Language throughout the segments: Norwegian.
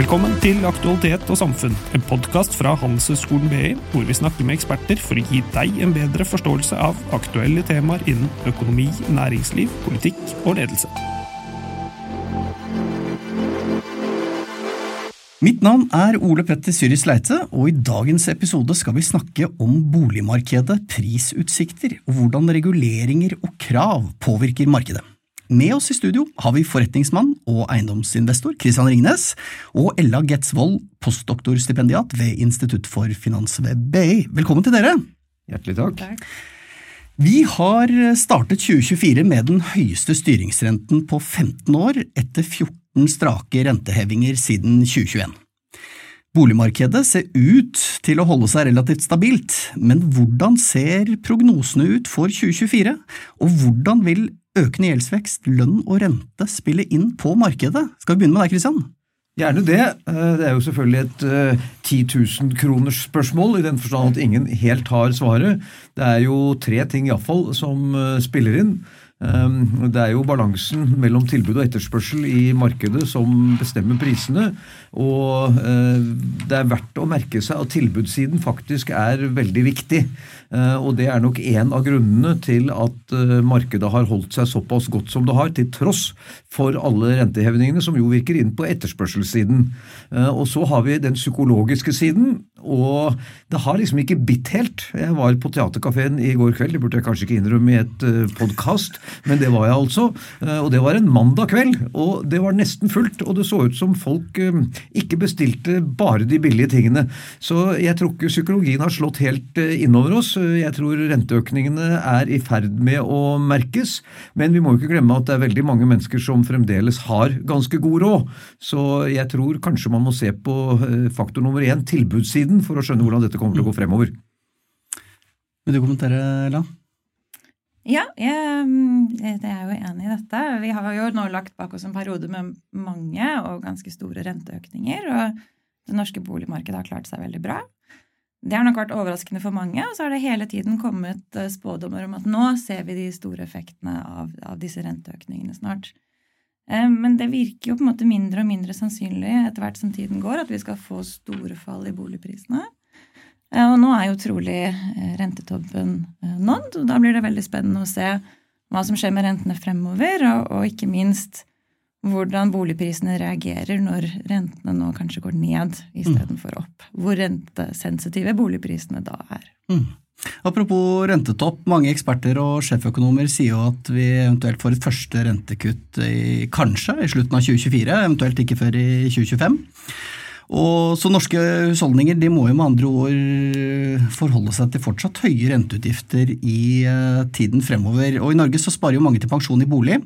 Velkommen til Aktualitet og samfunn, en podkast fra Handelshøyskolen BI, hvor vi snakker med eksperter for å gi deg en bedre forståelse av aktuelle temaer innen økonomi, næringsliv, politikk og ledelse. Mitt navn er Ole Petter Syris Leite, og i dagens episode skal vi snakke om boligmarkedet, prisutsikter og hvordan reguleringer og krav påvirker markedet. Med oss i studio har vi forretningsmann og eiendomsinvestor Christian Ringnes og Ella Getsvold, postdoktorstipendiat ved Institutt for finans ved BI. Velkommen til dere! Hjertelig takk. Vi har startet 2024 med den høyeste styringsrenten på 15 år, etter 14 strake rentehevinger siden 2021. Boligmarkedet ser ut til å holde seg relativt stabilt, men hvordan ser prognosene ut for 2024, og hvordan vil økende gjeldsvekst, lønn og rente spiller inn på markedet? Skal vi begynne med deg, Kristian? Gjerne det. Eh, det er jo selvfølgelig et 10 000 kroners spørsmål, i den forstand at ingen helt har svaret. Det er jo tre ting iallfall som eh, spiller inn. Ehm, det er jo balansen mellom tilbud og etterspørsel i markedet som bestemmer prisene. Og eh, det er verdt å merke seg at tilbudssiden faktisk er veldig viktig. Eh, og det er nok en av grunnene til at eh, markedet har holdt seg såpass godt som det har, til tross for alle rentehevingene som jo virker inn på etterspørselssiden. Og så har vi den psykologiske siden, og det har liksom ikke bitt helt. Jeg var på Theatercaféen i går kveld, det burde jeg kanskje ikke innrømme i et podkast, men det var jeg altså. Og det var en mandag kveld, og det var nesten fullt. Og det så ut som folk ikke bestilte bare de billige tingene. Så jeg tror ikke psykologien har slått helt innover oss. Jeg tror renteøkningene er i ferd med å merkes, men vi må ikke glemme at det er veldig mange mennesker som fremdeles har ganske god råd. Så jeg tror kanskje man må se på faktor nummer én, tilbudssiden, for å skjønne hvordan dette kommer til å gå fremover. Vil du kommentere, La? Ja, jeg, jeg, er jo enig i dette. Vi har jo nå lagt bak oss en periode med mange og ganske store renteøkninger, og det norske boligmarkedet har klart seg veldig bra. Det har nok vært overraskende for mange, og så har det hele tiden kommet eh, spådommer om at nå ser vi de store effektene av, av disse renteøkningene snart. Eh, men det virker jo på en måte mindre og mindre sannsynlig etter hvert som tiden går, at vi skal få store fall i boligprisene. Og nå er jo trolig eh, rentetoppen eh, nådd, og da blir det veldig spennende å se hva som skjer med rentene fremover, og, og ikke minst hvordan boligprisene reagerer når rentene nå kanskje går ned istedenfor mm. opp. Hvor rentesensitive boligprisene da er. Mm. Apropos rentetopp, mange eksperter og sjeføkonomer sier jo at vi eventuelt får et første rentekutt i, kanskje i slutten av 2024, eventuelt ikke før i 2025. Og så Norske husholdninger de må jo med andre ord forholde seg til fortsatt høye renteutgifter i uh, tiden fremover. Og I Norge så sparer jo mange til pensjon i bolig.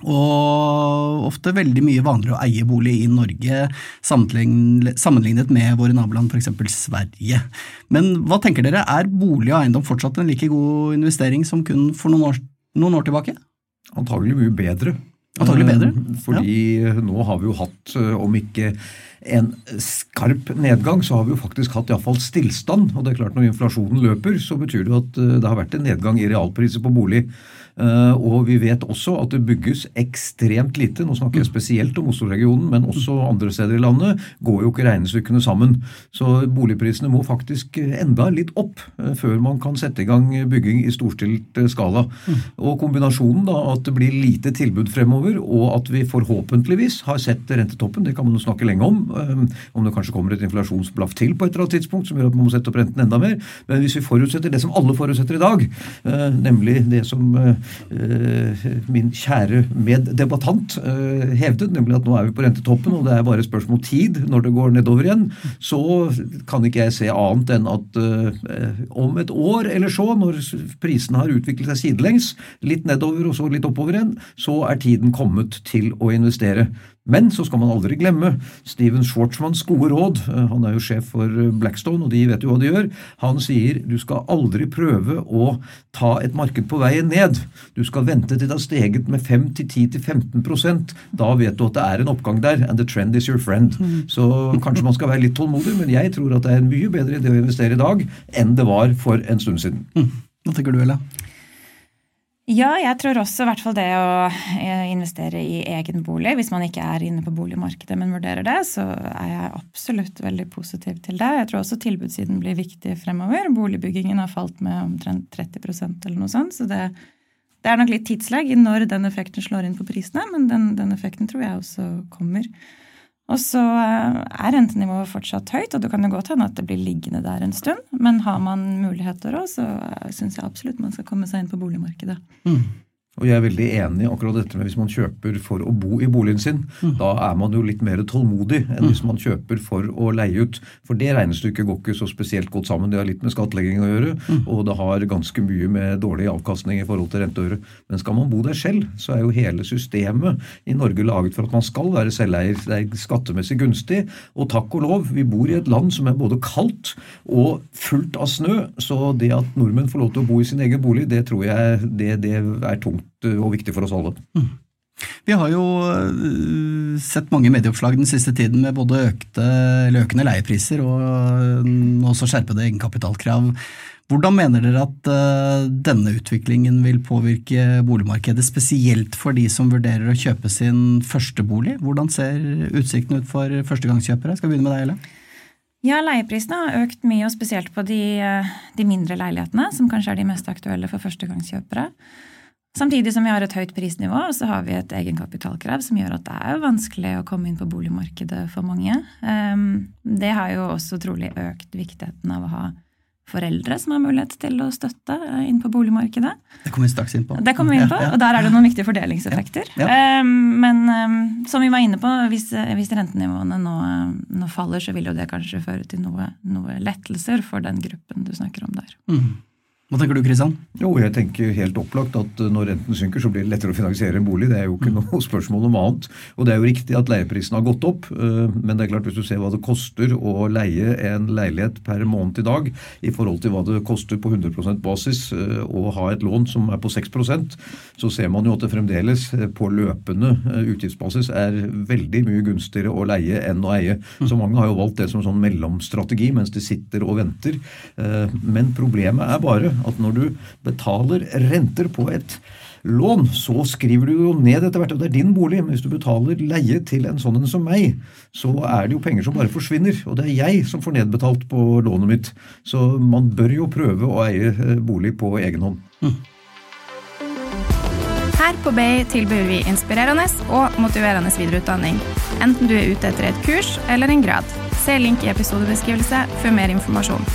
Og ofte veldig mye vanligere å eie bolig i Norge sammenlignet med våre naboland, f.eks. Sverige. Men hva tenker dere, er bolig og eiendom fortsatt en like god investering som kun for noen år, noen år tilbake? Antagelig mye bedre. Antagelig bedre? Eh, fordi ja. nå har vi jo hatt, eh, om ikke en skarp nedgang, så har vi jo faktisk hatt iallfall stillstand. Og det er klart når inflasjonen løper, så betyr det at eh, det har vært en nedgang i realpriser på bolig. Eh, og vi vet også at det bygges ekstremt lite. Nå snakker jeg spesielt om Oslo-regionen, men også andre steder i landet går jo ikke regnestykkene sammen. Så boligprisene må faktisk enda litt opp eh, før man kan sette i gang bygging i storstilt eh, skala. Og kombinasjonen da at det blir lite tilbud fremover, og at vi forhåpentligvis har sett rentetoppen, det kan man jo snakke lenge om. Om det kanskje kommer et inflasjonsblaff til på et eller annet tidspunkt som gjør at man må sette opp renten enda mer. Men hvis vi forutsetter det som alle forutsetter i dag, nemlig det som Eh, min kjære meddebattant eh, hevdet, nemlig at nå er vi på rentetoppen og det er bare spørsmål tid når det går nedover igjen, så kan ikke jeg se annet enn at eh, om et år eller så, når prisene har utviklet seg sidelengs, litt nedover og så litt oppover igjen, så er tiden kommet til å investere. Men så skal man aldri glemme Steven Schwartzmanns gode råd. Eh, han er jo sjef for eh, Blackstone, og de vet jo hva de gjør. Han sier du skal aldri prøve å ta et marked på veien ned. Du skal vente til det har steget med 5-10-15% Da vet du at det er en oppgang der. And the trend is your friend. Mm. Så kanskje man skal være litt tålmodig, men jeg tror at det er en mye bedre idé å investere i dag enn det var for en stund siden. Mm. Hva tenker du, Ella? Ja, jeg tror også i hvert fall det å eh, investere i egen bolig, hvis man ikke er inne på boligmarkedet, men vurderer det, så er jeg absolutt veldig positiv til det. Jeg tror også tilbudssiden blir viktig fremover. Boligbyggingen har falt med omtrent 30% eller noe sånt, så det, det er nok litt tidslegg når den effekten slår inn på prisene, men den, den effekten tror jeg også kommer. Og så eh, er rentenivået fortsatt høyt, og det kan jo godt hende at det blir liggende der en stund. Men har man muligheter òg, så syns jeg absolutt man skal komme seg inn på boligmarkedet. Mm. Og jeg er veldig enig i akkurat dette med hvis man kjøper for å bo i boligen sin. Mm. Da er man jo litt mer tålmodig enn hvis mm. man kjøper for å leie ut. For det regnestykket går ikke så spesielt godt sammen. Det har litt med skattlegging å gjøre, mm. og det har ganske mye med dårlig avkastning i forhold til renteøre. Men skal man bo der selv, så er jo hele systemet i Norge laget for at man skal være selveier. Det er skattemessig gunstig. Og takk og lov, vi bor i et land som er både kaldt og fullt av snø. Så det at nordmenn får lov til å bo i sin egen bolig, det tror jeg det, det er tungt Eh, og viktig for oss alle. Mm. Vi har jo eh, sett mange medieoppslag den siste tiden med både økte, økende leiepriser og eh, også skjerpede egenkapitalkrav. Hvordan mener dere at denne utviklingen vil påvirke boligmarkedet, spesielt for de som vurderer å kjøpe sin første bolig? Hvordan ser utsiktene ut for førstegangskjøpere? Skal vi begynne med deg, Elle? Ja, leieprisene har økt mye, og spesielt på de, de mindre leilighetene, som kanskje er de mest aktuelle for førstegangskjøpere. Samtidig som vi har et høyt prisnivå, så har vi et egenkapitalkrav som gjør at det er vanskelig å komme inn på boligmarkedet for mange. Ehm, det har jo også trolig økt viktigheten av å ha foreldre som har mulighet til å støtte eh, inn på boligmarkedet. Det kommer vi straks inn på. Det kommer vi inn på. Og der er det noen viktige fordelingseffekter. Ja, ehm, men ehm, som vi var inne på, hvis, hvis rentenivåene nå, nå, faller, så vil jo det kanskje føre til noe, noe lettelser for den gruppen du snakker om der. Mm. Hva tenker du, Kristian? Jo, jeg tenker helt opplagt at eh, når renten synker, så blir det lettere å finansiere en bolig. Det er jo ikke mm. noe spørsmål om annet. Og det er jo riktig at leieprisen har gått opp, eh, men det er klart hvis du ser hva det koster å leie en leilighet per måned i dag i forhold til hva det koster på 100% basis eh, å ha et lån som er på 6% så ser man jo at det fremdeles på løpende utgiftsbasis er veldig mye gunstigere å leie enn å eie. Så mange har jo valgt det som sånn mellomstrategi mens de sitter og venter. Men problemet er bare at når du betaler renter på et lån, så skriver du jo ned etter hvert og det er din bolig. Men hvis du betaler leie til en sånn en som meg, så er det jo penger som bare forsvinner. Og det er jeg som får nedbetalt på lånet mitt. Så man bør jo prøve å eie eh, bolig på egen hånd. Mm. Her på BI tilbyr vi inspirerende og motiverende videreutdanning. Enten du er ute etter et kurs eller en grad. Se link i episodebeskrivelse for mer informasjon.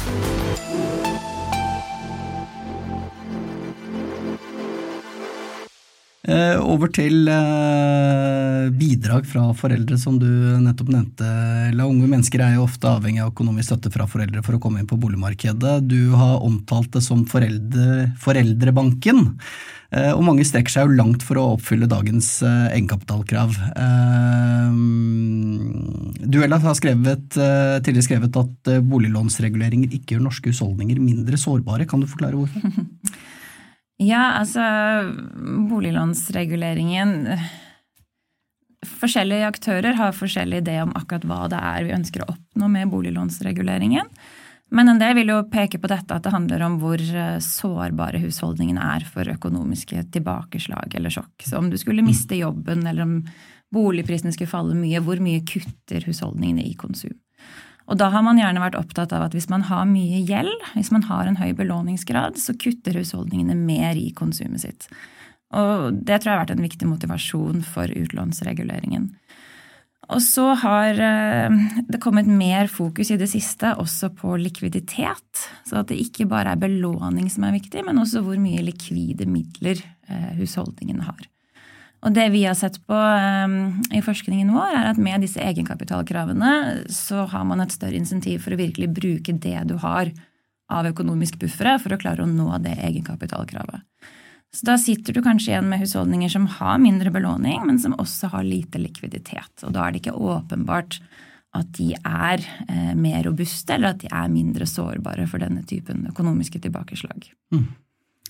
Over til eh, bidrag fra foreldre, som du nettopp nevnte. La unge mennesker er jo ofte avhengig av økonomisk støtte fra foreldre for å komme inn på boligmarkedet. Du har omtalt det som foreldre, foreldrebanken. Eh, og mange strekker seg jo langt for å oppfylle dagens egenkapitalkrav. Du Ella, har skrevet, tidligere skrevet at boliglånsreguleringer ikke gjør norske husholdninger mindre sårbare. Kan du forklare hvorfor? Ja, altså boliglånsreguleringen Forskjellige aktører har forskjellig idé om akkurat hva det er vi ønsker å oppnå med boliglånsreguleringen. Men en del vil jo peke på dette at det handler om hvor eh, sårbare husholdningene er for økonomiske tilbakeslag eller sjokk. Så om du skulle miste jobben, eller om boligprisene skulle falle mye, hvor mye kutter husholdningene i konsum? Og da har man gjerne vært opptatt av at hvis man har mye gjeld, hvis man har en høy belåningsgrad, så kutter husholdningene mer i konsumet sitt. Og det tror jeg har vært en viktig motivasjon for utlånsreguleringen. Og så har eh, det kommet mer fokus i det siste også på likviditet. Så at det ikke bare er belåning som er viktig, men også hvor mye likvide midler eh, husholdningene har. Og det vi har sett på um, i forskningen vår, er at med disse egenkapitalkravene så har man et større insentiv for å virkelig bruke det du har av økonomisk buffere for å klare å nå det egenkapitalkravet. Så da sitter du kanskje igjen med husholdninger som har mindre belåning, men som også har lite likviditet. Og da er det ikke åpenbart at de er eh, mer robuste, eller at de er mindre sårbare for denne typen økonomiske tilbakeslag. Mm.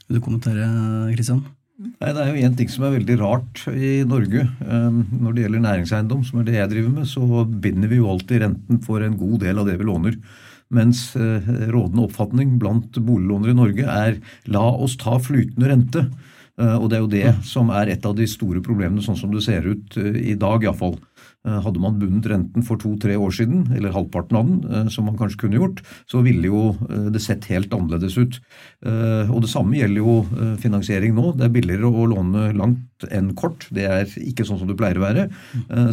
Vil du kommentere, Kristian? Nei, Det er jo én ting som er veldig rart i Norge. Ehm, når det gjelder næringseiendom, som er det jeg driver med, så binder vi jo alltid renten for en god del av det vi låner. Mens eh, rådende oppfatning blant boliglånere i Norge er la oss ta flytende rente. Og det er jo det som er et av de store problemene, sånn som det ser ut i dag iallfall. Eh, hadde man bundet renten for to-tre år siden, eller halvparten av den, eh, som man kanskje kunne gjort, så ville jo eh, det sett helt annerledes ut. Og Det samme gjelder jo finansiering nå. Det er billigere å låne langt enn kort. Det er ikke sånn som det pleier å være.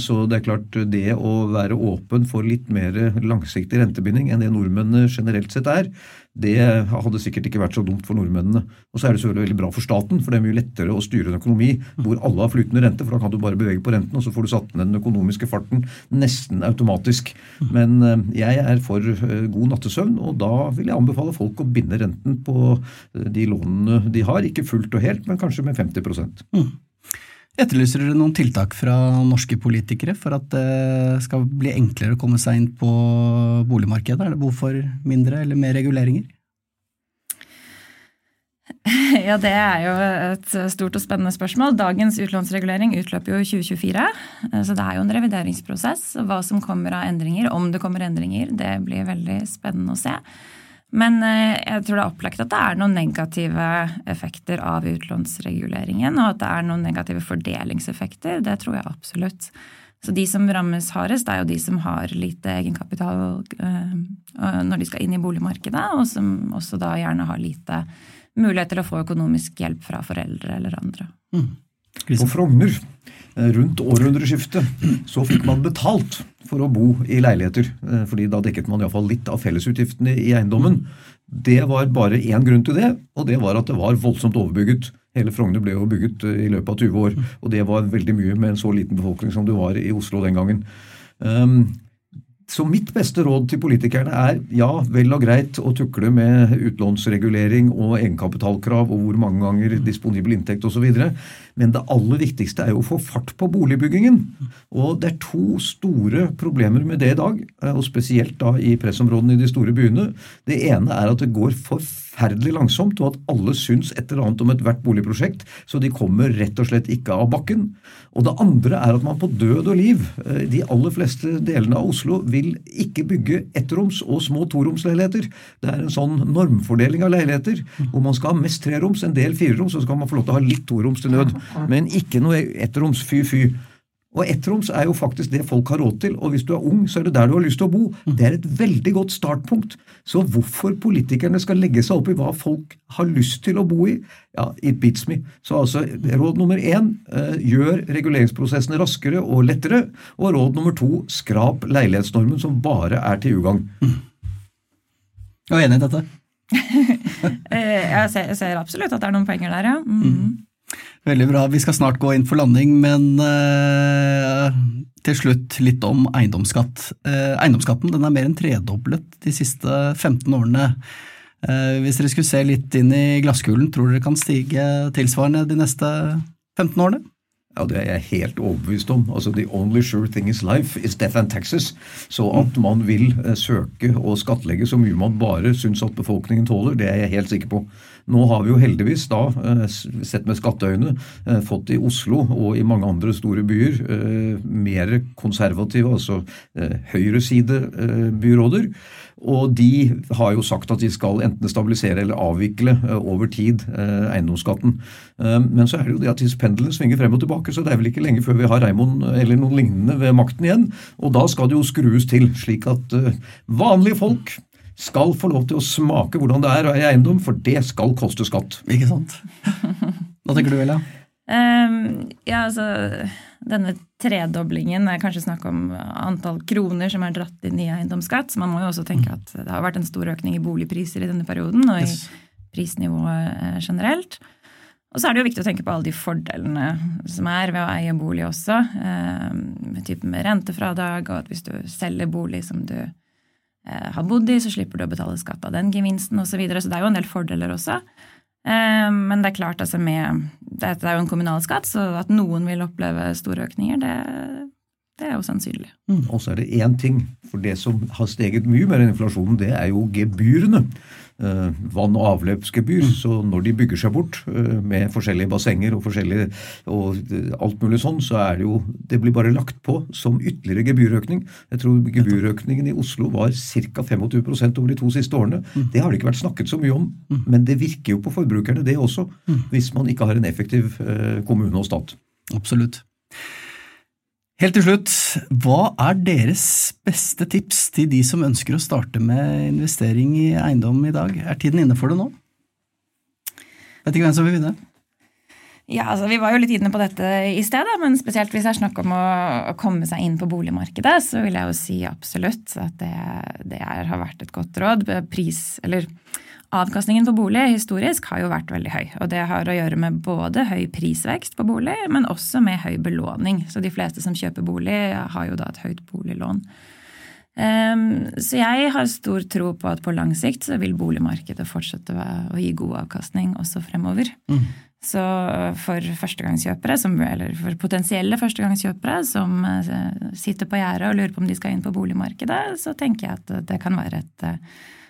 Så det er klart, det å være åpen for litt mer langsiktig rentebinding enn det nordmennene generelt sett er, det hadde sikkert ikke vært så dumt for nordmennene. Og så er det selvfølgelig veldig bra for staten, for det er mye lettere å styre en økonomi hvor alle har flytende rente, for da kan du bare bevege på renten, og så får du satt ned den økonomiske farten nesten automatisk. Men eh, jeg er for eh, god nattesøvn, og da vil jeg anbefale folk å binde renten på eh, de lånene de har. Ikke fullt og helt, men kanskje med 50 mm. Etterlyser dere noen tiltak fra norske politikere for at det skal bli enklere å komme seg inn på boligmarkedet? Er det behov for mindre eller mer reguleringer? Ja, det er jo et stort og spennende spørsmål. Dagens utlånsregulering utløper jo i 2024. Så det er jo en revideringsprosess. Hva som kommer av endringer, om det kommer endringer, det blir veldig spennende å se. Men eh, jeg tror det er opplagt at det er noen negative effekter av utlånsreguleringen, og at det er noen negative fordelingseffekter. Det tror jeg absolutt. Så de som rammes hardest, er jo de som har lite egenkapital eh, når de skal inn i boligmarkedet, og som også da gjerne har lite mulighet til å få økonomisk hjelp fra foreldre eller andre. Mm. På Frogner Eh, rundt århundreskiftet så fikk man betalt for å bo i leiligheter. Eh, fordi da dekket man iallfall litt av fellesutgiftene i eiendommen. Det var bare én grunn til det, og det var at det var voldsomt overbygget. Hele Frogner ble jo bygget eh, i løpet av 20 år, og det var veldig mye med en så liten befolkning som det var i Oslo den gangen. Um, så mitt beste råd til politikerne er ja, vel og greit å tukle med utlånsregulering og egenkapitalkrav og hvor mange ganger disponibel inntekt osv. Men det aller viktigste er jo å få fart på boligbyggingen. Og det er to store problemer med det i dag, og spesielt da i pressområdene i de store byene. Det ene er at det går forferdelig langsomt, og at alle syns et eller annet om ethvert boligprosjekt, så de kommer rett og slett ikke av bakken. Og det andre er at man på død og liv, eh, de aller fleste delene av Oslo, vil ikke bygge ettroms- og små toromsleiligheter. Det er en sånn normfordeling av leiligheter hvor man skal ha mest treroms, en del fireroms, og så skal man få lov til å ha litt toroms til nød. Men ikke noe ettroms, fy-fy. Og ettroms er jo faktisk det folk har råd til, og hvis du er ung, så er det der du har lyst til å bo. Det er et veldig godt startpunkt. Så hvorfor politikerne skal legge seg opp i hva folk har lyst til å bo i, ja, it beats me. Så altså, råd nummer én, eh, gjør reguleringsprosessene raskere og lettere. Og råd nummer to, skrap leilighetsnormen som bare er til ugagn. Mm. Jeg er enig i dette. Eh, jeg, ser, jeg, ser, absolutt at det er noen poenger der, ja. Mm. Mm. Veldig bra. Vi skal snart gå inn for landing, men eh, til slutt litt om eiendomsskatt. Eh, eiendomsskatten den er mer enn tredoblet de siste 15 årene. Eh, hvis dere skulle se litt inn i glasskulen, tror dere kan stige tilsvarende de neste 15 årene? Ja, Det er jeg helt overbevist om. Altså, The only sure thing is life is death and taxes. Så at man vil søke å skattlegge så mye man bare syns at befolkningen tåler, det er jeg helt sikker på. Nå har vi jo heldigvis da, eh, sett med skatteøyne, eh, fått i Oslo og i mange andre store byer eh, mer konservative, altså høyresidebyråder. Og de har jo sagt at de skal enten stabilisere eller avvikle over tid eiendomsskatten. Men så er det jo det at disse pendlene svinger frem og tilbake, så det er vel ikke lenge før vi har Reimond eller noen lignende ved makten igjen. Og da skal det jo skrues til, slik at vanlige folk skal få lov til å smake hvordan det er å eie eiendom, for det skal koste skatt. Ikke sant. Hva tenker du, Ella? Um, ja, altså Denne tredoblingen er kanskje snakk om antall kroner som er dratt inn i eiendomsskatt. Så man må jo også tenke mm. at det har vært en stor økning i boligpriser i denne perioden, og yes. i prisnivået eh, generelt. Og så er det jo viktig å tenke på alle de fordelene som er ved å eie bolig også. Med type med rentefradrag, og at hvis du selger bolig som du har bodd i, så slipper du å betale skatt av den gevinsten osv. Så, videre. så det er jo en del fordeler også. Eh, men det er klart, altså med Dette er jo en kommunal skatt, så at noen vil oppleve store økninger, det, det er jo sannsynlig. Mm. Og så er det én ting, for det som har steget mye mer enn inflasjonen, det er jo gebyrene. Vann- og avløpsgebyr. Mm. Så når de bygger seg bort med forskjellige bassenger og forskjellige og alt mulig sånn, så er det jo Det blir bare lagt på som ytterligere gebyrøkning. Jeg tror gebyrøkningen i Oslo var ca. 25% over de to siste årene. Mm. Det har det ikke vært snakket så mye om, mm. men det virker jo på forbrukerne, det også. Hvis man ikke har en effektiv kommune og stat. Absolutt. Helt til slutt, hva er deres beste tips til de som ønsker å starte med investering i eiendom i dag? Er tiden inne for det nå? Vet ikke hvem som vil begynne. Ja, altså Vi var jo litt inne på dette i sted, men spesielt hvis det er snakk om å, å, komme seg inn på boligmarkedet, så vil jeg jo si absolutt at det, det er, har vært et godt råd. Pris, eller Avkastningen på bolig historisk har jo vært veldig høy. Og det har å gjøre med både høy prisvekst på bolig, men også med høy belåning. Så de fleste som kjøper bolig, har jo da et høyt boliglån. Um, så jeg har stor tro på at på lang sikt så vil boligmarkedet fortsette å gi god avkastning også fremover. Mm. Så for førstegangskjøpere, som, eller for potensielle førstegangskjøpere som eh, sitter på gjerdet og lurer på om de skal inn på boligmarkedet, så tenker jeg at det kan være et Eh,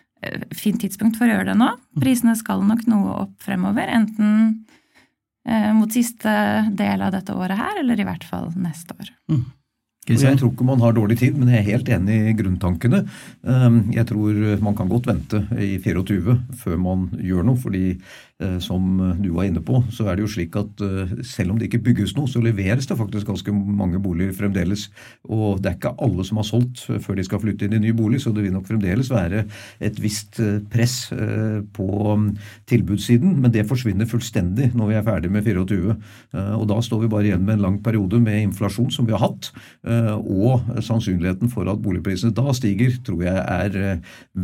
fint tidspunkt for å gjøre det nå. Prisene skal nok noe opp fremover, enten eh, mot siste del av dette året her, eller i hvert fall neste år. Mm. Jeg tror ikke man har dårlig tid, men jeg er helt enig i grunntankene. Ehm, jeg tror man kan godt vente i 24 før man gjør noe, fordi Eh, som du var inne på, så er det jo slik at eh, selv om det ikke bygges noe, så leveres det faktisk ganske mange boliger fremdeles. Og det er ikke alle som har solgt før de skal flytte inn i ny bolig, så det vil nok fremdeles være et visst eh, press på mm, tilbudssiden. Men det forsvinner fullstendig når vi er ferdig med 24. Og da står vi bare igjen med en lang periode med inflasjon som vi har hatt. Og sannsynligheten for at boligprisene da stiger, tror jeg er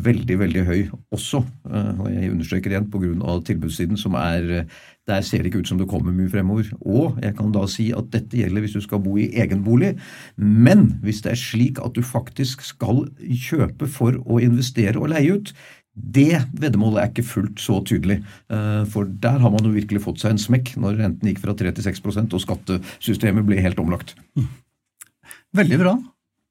veldig, veldig høy også. Og jeg understreker igjen pga. tilbudssiden siden som er Der ser det ikke ut som det kommer mye fremover. Og jeg kan da si at dette gjelder hvis du skal bo i egen bolig. Men hvis det er slik at du faktisk skal kjøpe for å investere og leie ut, det veddemålet er ikke fullt så tydelig. Eh, for der har man jo virkelig fått seg en smekk når renten gikk fra 3 til 6% og skattesystemet ble helt omlagt. Veldig bra.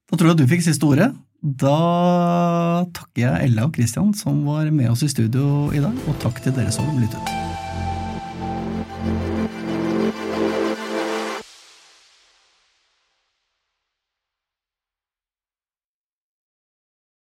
Da tror jeg du fikk siste ordet. Da takker jeg Ella og Christian som var med oss i studio i dag, og takk til dere som lyttet.